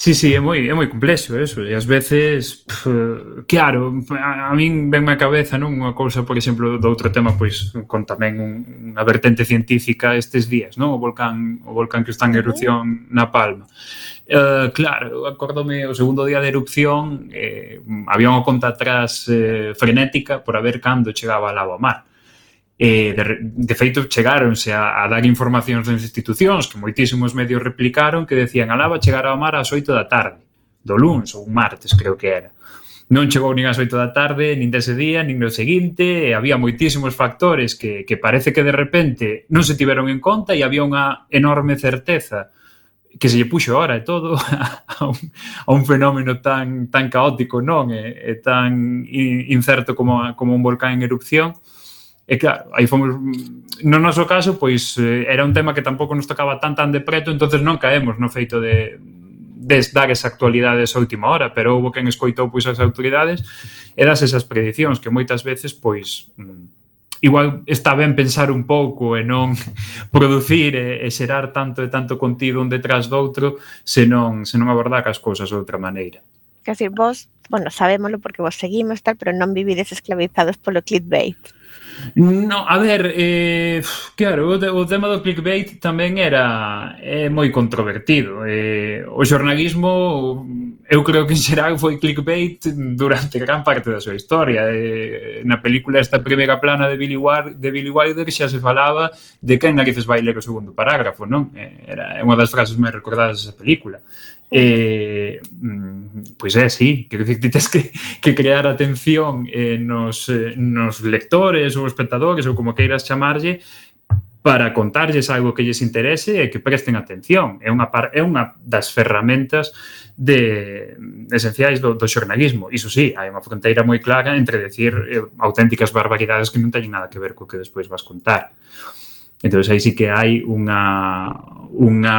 Sí, sí, é moi, é moi complexo eso, e ás veces, pff, claro, a, a min venme a cabeza non unha cousa, por exemplo, do outro tema, pois, con tamén un, unha vertente científica estes días, non? O volcán, o volcán que está en erupción na Palma. Uh, claro, acordome o segundo día de erupción eh, había unha conta atrás eh, frenética por a ver cando chegaba a lava mar eh, de, de feito chegáronse a, a dar informacións das institucións que moitísimos medios replicaron que decían a lava chegará ao mar ás 8 da tarde do luns ou martes creo que era non chegou nin ás 8 da tarde, nin dese día, nin no seguinte, e había moitísimos factores que, que parece que de repente non se tiveron en conta e había unha enorme certeza que se lle puxo hora e todo a un, a un fenómeno tan tan caótico, non? E, e tan incerto como, como un volcán en erupción. E claro, ah, aí fomos no noso caso, pois eh, era un tema que tampouco nos tocaba tan tan de preto, entonces non caemos no feito de de dar esa actualidade esa última hora, pero houve quen escoitou pois as autoridades e das esas predicións que moitas veces pois mm, igual está ben pensar un pouco e non producir e, e xerar tanto e tanto contido un detrás do outro se non, se non abordar as cousas de outra maneira. Quer dizer, vos, bueno, sabémoslo porque vos seguimos tal, pero non vivides esclavizados polo clickbait. No, a ver, eh, claro, o tema do clickbait tamén era é eh, moi controvertido. Eh, o xornalismo, eu creo que en xeral foi clickbait durante gran parte da súa historia. Eh, na película esta primeira plana de Billy, War, de Billy Wilder xa se falaba de que narices vai ler o segundo parágrafo, non? Eh, era unha das frases máis recordadas desa película. Eh, pois é eh, así, quero dicir, ti tens que, que crear atención eh, nos, eh, nos lectores ou espectadores ou como queiras chamarlle para contarlles algo que lles interese e que presten atención. É unha, par, é unha das ferramentas de, esenciais do, do xornalismo. Iso sí, hai unha fronteira moi clara entre decir eh, auténticas barbaridades que non teñen nada que ver co que despois vas contar. Entón, aí sí que hai unha, unha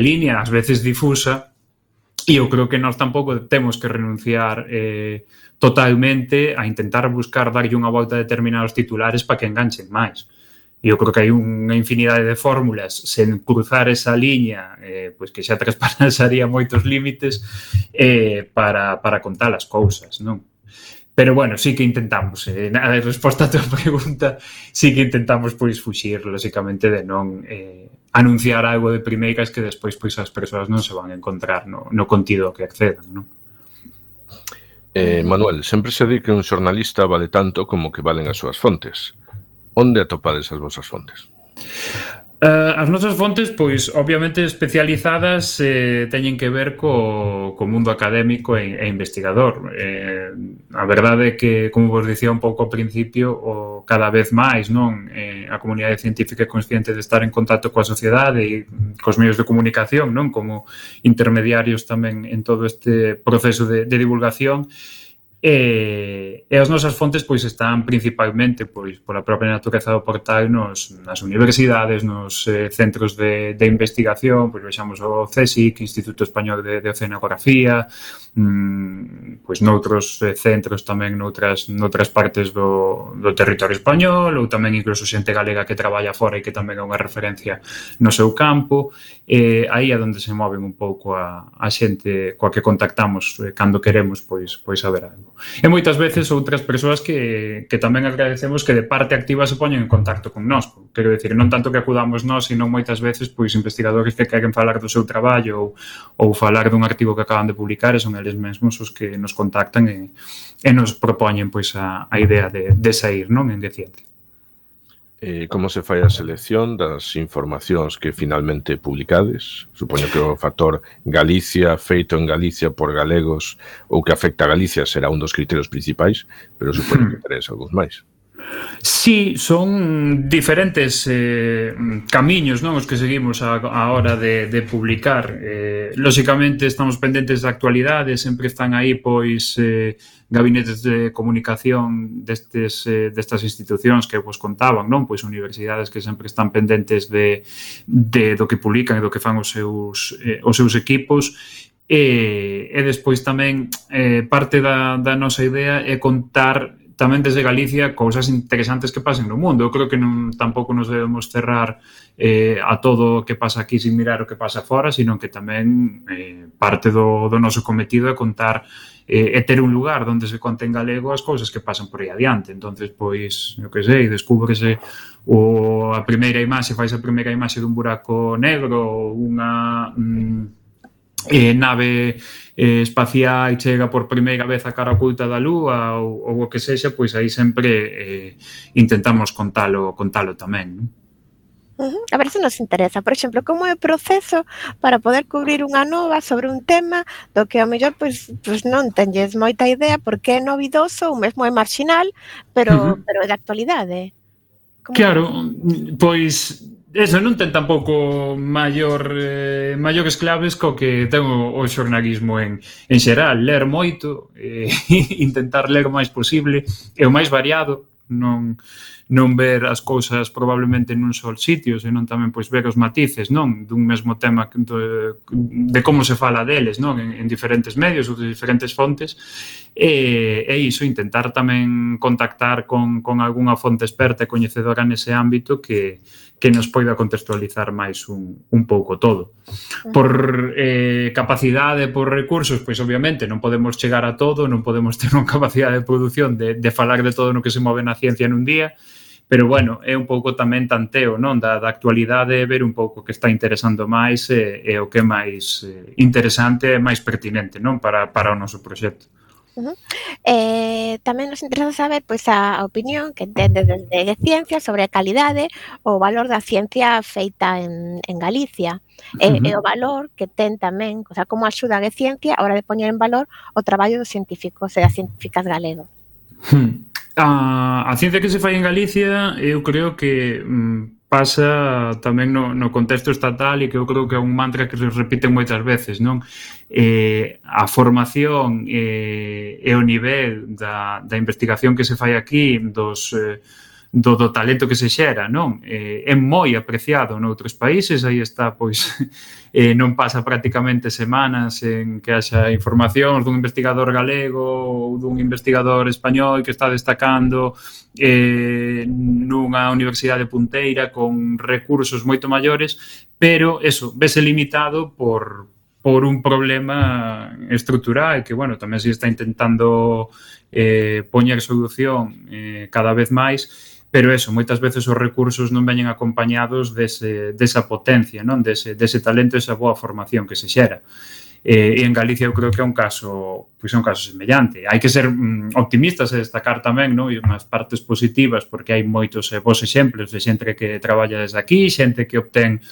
línea, ás veces difusa, E eu creo que nós tampouco temos que renunciar eh, totalmente a intentar buscar darlle unha volta a determinados titulares para que enganchen máis. E eu creo que hai unha infinidade de fórmulas sen cruzar esa liña eh, pois que xa traspasaría moitos límites eh, para, para contar as cousas, non? Pero bueno, sí que intentamos, eh, na resposta a tua pregunta, sí que intentamos pois fuxir, lóxicamente, de non eh, anunciar algo de primeiras que despois pois as persoas non se van a encontrar no, no contido que accedan, non? Eh, Manuel, sempre se di que un xornalista vale tanto como que valen as súas fontes. Onde atopades as vosas fontes? Uh, as nosas fontes, pois, obviamente especializadas eh, teñen que ver co, co mundo académico e, e investigador. Eh, a verdade é que, como vos dicía un pouco ao principio, o, cada vez máis non? Eh, a comunidade científica é consciente de estar en contacto coa sociedade e cos medios de comunicación non? Como intermediarios tamén en todo este proceso de, de divulgación. e E, e as nosas fontes pois están principalmente pois pola propia natureza do portal nos, nas universidades, nos eh, centros de, de investigación, pois vexamos o CSIC, Instituto Español de, de Oceanografía, mmm, pois noutros eh, centros tamén noutras, noutras partes do, do territorio español ou tamén incluso xente galega que traballa fora e que tamén é unha referencia no seu campo. Eh, aí é onde se moven un pouco a, a xente coa que contactamos eh, cando queremos pois, pois saber algo. E moitas veces outras persoas que, que tamén agradecemos que de parte activa se poñen en contacto con nós. Quero decir, non tanto que acudamos nós, sino moitas veces pois investigadores que queren falar do seu traballo ou, ou falar dun artigo que acaban de publicar e son eles mesmos os que nos contactan e, e nos propoñen pois a, a idea de, de sair non en de ciencia eh, como se fai a selección das informacións que finalmente publicades? Supoño que o factor Galicia, feito en Galicia por galegos ou que afecta a Galicia será un dos criterios principais, pero supoño que hmm. teres algúns máis. Sí, son diferentes eh, camiños non os que seguimos a, a hora de, de publicar. Eh, lóxicamente estamos pendentes da actualidade, sempre están aí pois eh, gabinetes de comunicación destes, eh, destas institucións que vos contaban, non? Pois universidades que sempre están pendentes de, de do que publican e do que fan os seus, eh, os seus equipos e, e despois tamén eh, parte da, da nosa idea é contar tamén desde Galicia cousas interesantes que pasen no mundo. Eu creo que non tampouco nos debemos cerrar eh, a todo o que pasa aquí sin mirar o que pasa fora, sino que tamén eh, parte do, do noso cometido é contar eh, e ter un lugar onde se conten galego as cousas que pasan por aí adiante. entonces pois, eu que sei, descúbrese o, a primeira imaxe, faz a primeira imaxe dun buraco negro ou unha... Mm, eh, nave eh, espacial chega por primeira vez a cara oculta da Lúa ou, ou o que sexa, pois aí sempre eh, intentamos contalo, contalo tamén. Non? Uh -huh. A ver se nos interesa, por exemplo, como é o proceso para poder cubrir unha nova sobre un tema do que ao mellor pois, pois non tenlles moita idea porque é novidoso ou mesmo é marginal, pero, uh -huh. pero é de actualidade. Como claro, pois Eso non ten tampouco maior eh, maiores claves co que ten o, o xornalismo en, en xeral, ler moito, eh, intentar ler o máis posible, e o máis variado, non non ver as cousas probablemente nun só sitio, senón tamén pois ver os matices, non, dun mesmo tema de, de como se fala deles, non, en, en diferentes medios ou de diferentes fontes. E, e iso intentar tamén contactar con con algunha fonte experta e coñecedora nese ámbito que que nos poida contextualizar máis un, un pouco todo. Por eh, capacidade, por recursos, pois obviamente non podemos chegar a todo, non podemos ter unha capacidade de produción de, de falar de todo no que se move na ciencia nun día, pero bueno, é un pouco tamén tanteo, non? Da, da actualidade, ver un pouco que está interesando máis e, e o que é máis eh, interesante e máis pertinente, non? Para, para o noso proxecto. Uh -huh. Eh, tamén nos interesa saber pois a, opinión que entende desde ciencia sobre a calidade ou o valor da ciencia feita en, en Galicia. Eh, e, uh -huh. e o valor que ten tamén, o sea, como axuda a ciencia a hora de poñer en valor o traballo dos científicos e das científicas galegos. Hmm. A, a ciencia que se fai en Galicia eu creo que mm, pasa tamén no, no contexto estatal e que eu creo que é un mantra que se repiten moitas veces, non? Eh, a formación eh, e o nivel da, da investigación que se fai aquí dos eh, do, do talento que se xera, non? Eh, é moi apreciado noutros países, aí está, pois, eh, non pasa prácticamente semanas en que haxa informacións dun investigador galego ou dun investigador español que está destacando eh, nunha universidade punteira con recursos moito maiores, pero, eso, vese limitado por, por un problema estrutural que, bueno, tamén se está intentando eh, poñer solución eh, cada vez máis, pero eso, moitas veces os recursos non veñen acompañados dese, desa potencia, non dese, dese talento, esa boa formación que se xera. Eh, e en Galicia eu creo que é un caso, pois é un caso semellante. Hai que ser mm, optimistas e destacar tamén, non, e unhas partes positivas porque hai moitos eh, bons exemplos de xente que traballa desde aquí, xente que obtén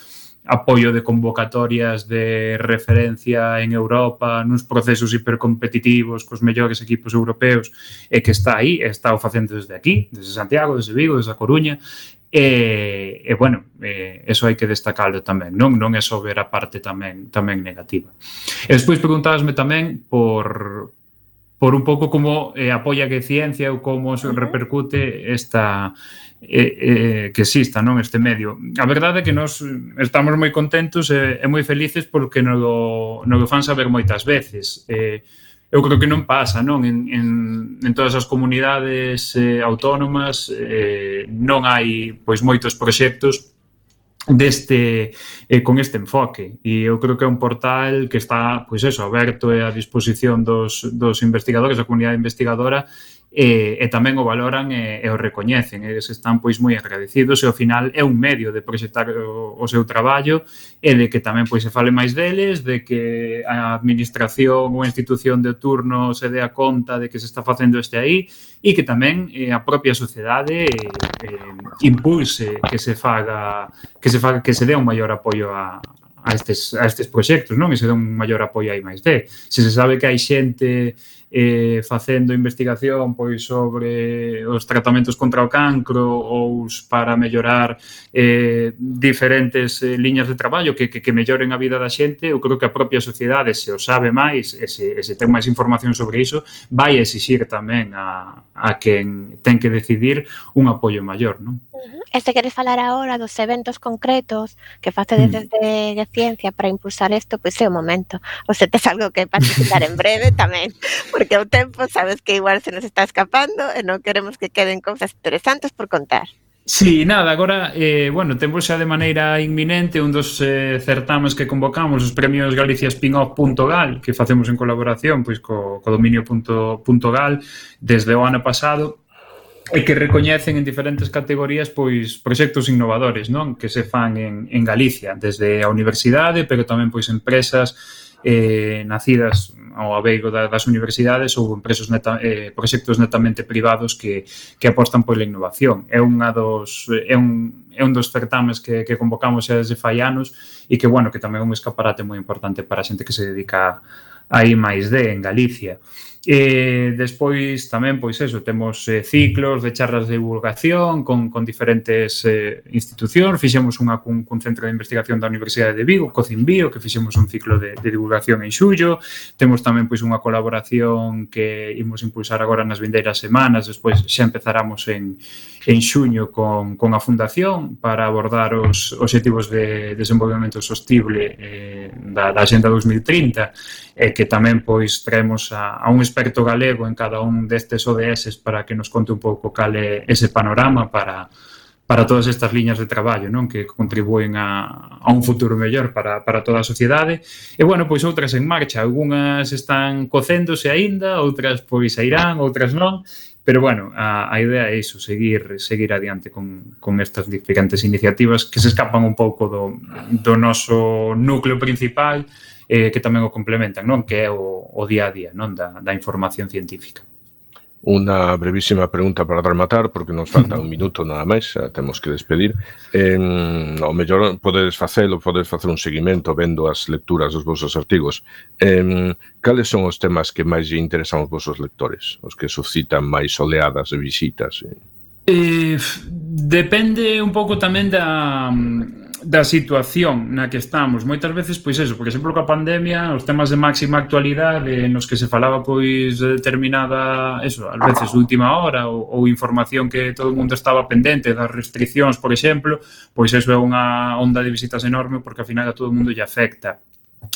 apoio de convocatorias de referencia en Europa, nuns procesos hipercompetitivos cos mellores equipos europeos, e que está aí, está o facendo desde aquí, desde Santiago, desde Vigo, desde a Coruña, E, e bueno, e, eso hai que destacarlo tamén, non non é só ver a parte tamén tamén negativa. E despois preguntábasme tamén por por un pouco como eh, apoia que ciencia ou como se repercute esta eh, eh, que exista non este medio. A verdade é que nós eh, estamos moi contentos e, e moi felices porque no, no que fan saber moitas veces. Eh, eu creo que non pasa, non? En, en, en todas as comunidades eh, autónomas eh, non hai pois moitos proxectos deste eh, con este enfoque. E eu creo que é un portal que está pois eso, aberto e a disposición dos, dos investigadores, da comunidade investigadora e, e tamén o valoran e, e o recoñecen, eles están pois moi agradecidos e ao final é un medio de proxectar o, o seu traballo e de que tamén pois se fale máis deles, de que a administración ou a institución de turno se dea conta de que se está facendo este aí e que tamén eh, a propia sociedade eh, eh, impulse que se faga que se faga que se dé un maior apoio a, a estes, a estes proxectos, non? E se dé un maior apoio a máis de. Se se sabe que hai xente eh, facendo investigación pois sobre os tratamentos contra o cancro ou para mellorar eh, diferentes eh, liñas de traballo que, que, que melloren a vida da xente, eu creo que a propia sociedade se o sabe máis e se, e se ten máis información sobre iso, vai exixir tamén a, a quen ten que decidir un apoio maior, non? Uh -huh. E se queres falar agora dos eventos concretos que facedes mm. desde mm. de ciencia para impulsar isto, pois pues é o momento. O se tes algo que participar en breve tamén porque o tempo sabes que igual se nos está escapando eh, e non queremos que queden cousas interesantes por contar. Sí, nada, agora, eh, bueno, temos xa de maneira inminente un dos eh, certames que convocamos, os premios Galicia Spinoff.gal, que facemos en colaboración pois co, co dominio.gal desde o ano pasado, e que recoñecen en diferentes categorías pois proxectos innovadores, non, que se fan en en Galicia, desde a universidade, pero tamén pois empresas eh, nacidas ao abeigo das universidades ou empresas neta, eh, proxectos netamente privados que, que apostan pola innovación. É unha dos eh, é un, é un dos certames que, que convocamos xa desde fai anos e que, bueno, que tamén é un escaparate moi importante para a xente que se dedica aí máis de en Galicia. E despois tamén, pois eso, temos eh, ciclos de charlas de divulgación con, con diferentes eh, institucións. Fixemos unha cun, cun centro de investigación da Universidade de Vigo, Cocinbio, que fixemos un ciclo de, de divulgación en xullo. Temos tamén pois unha colaboración que imos impulsar agora nas vindeiras semanas, despois xa empezaramos en, en xuño con, con a Fundación para abordar os obxectivos de desenvolvemento sostible eh, da, da Agenda 2030, eh, que tamén pois traemos a, a un experto galego en cada un destes ODS para que nos conte un pouco cal é ese panorama para para todas estas liñas de traballo non que contribúen a, a un futuro mellor para, para toda a sociedade. E bueno, pois outras en marcha. Algunhas están cocéndose aínda outras pois sairán, outras non. Pero bueno, a, a idea é iso, seguir seguir adiante con, con estas diferentes iniciativas que se escapan un pouco do, do noso núcleo principal eh, que tamén o complementan, non? Que é o, o día a día, non? Da, da información científica. Unha brevísima pregunta para rematar, porque nos falta un minuto nada máis, xa temos que despedir. Eh, o mellor podedes facelo, podedes facer un seguimento vendo as lecturas dos vosos artigos. Eh, cales son os temas que máis lle interesan aos vosos lectores? Os que suscitan máis oleadas e visitas? Eh? Eh, depende un pouco tamén da da situación na que estamos moitas veces, pois eso, por exemplo, coa pandemia, os temas de máxima actualidade nos que se falaba pois determinada, eso, ás veces última hora ou, ou información que todo o mundo estaba pendente das restriccións, por exemplo, pois eso é unha onda de visitas enorme porque ao final a todo o mundo lle afecta.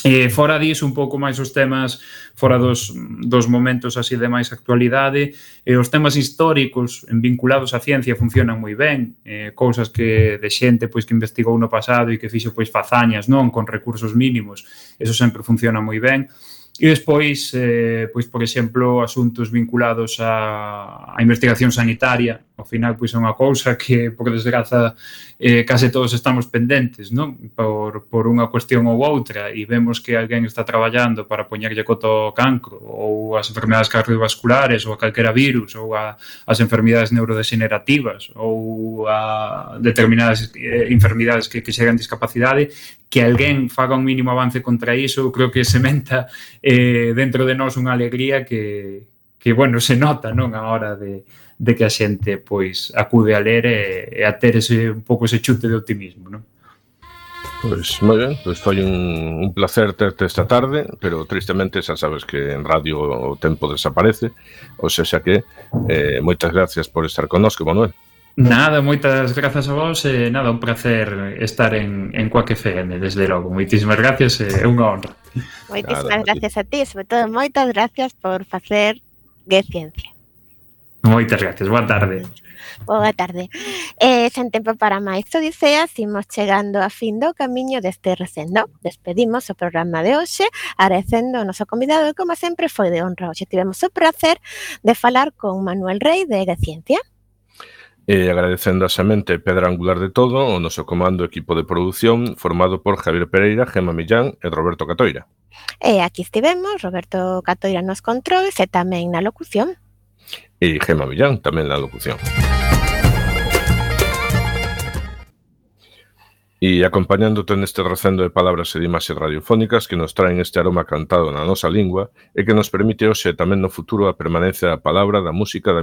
E fora disso, un pouco máis os temas fora dos, dos momentos así de máis actualidade, e os temas históricos vinculados á ciencia funcionan moi ben, eh, cousas que de xente pois que investigou no pasado e que fixo pois fazañas, non, con recursos mínimos, eso sempre funciona moi ben. E despois, eh, pois por exemplo, asuntos vinculados á, á investigación sanitaria, ao final pois é unha cousa que por desgraza eh, case todos estamos pendentes non? Por, por unha cuestión ou outra e vemos que alguén está traballando para poñerlle coto ao cancro ou as enfermedades cardiovasculares ou a calquera virus ou a, as enfermidades neurodegenerativas ou a determinadas eh, enfermidades que, que xeran discapacidade que alguén faga un mínimo avance contra iso creo que sementa eh, dentro de nós unha alegría que, que bueno, se nota non? A hora de, de que a xente pois acude a ler e, e a ter ese, un pouco ese chute de optimismo, non? Pois, moi ben, pois foi un, un placer terte esta tarde, pero tristemente xa sabes que en radio o tempo desaparece, ou xa xa que eh, moitas gracias por estar connosco, Manuel. Nada, moitas grazas a vos e nada, un placer estar en, en Quack FM, desde logo. Moitísimas gracias e unha honra. Moitísimas nada, gracias a ti, sobre todo moitas gracias por facer de ciencia. Moitas gracias, boa tarde. Boa tarde. Eh, sen tempo para máis odiseas, imos chegando a fin do camiño deste recendo. Despedimos o programa de hoxe, agradecendo o noso convidado e, como sempre, foi de honra. Hoxe tivemos o placer de falar con Manuel Rey de Egeciencia. E agradecendo a semente pedra angular de todo, o noso comando equipo de produción formado por Javier Pereira, Gema Millán e Roberto Catoira. E aquí estivemos, Roberto Catoira nos controles e tamén na locución. E Gema Millán tamén na locución. E acompañándote neste recendo de palabras e de imaxes radiofónicas que nos traen este aroma cantado na nosa lingua e que nos permite hoxe e tamén no futuro a permanencia da palabra, da música, da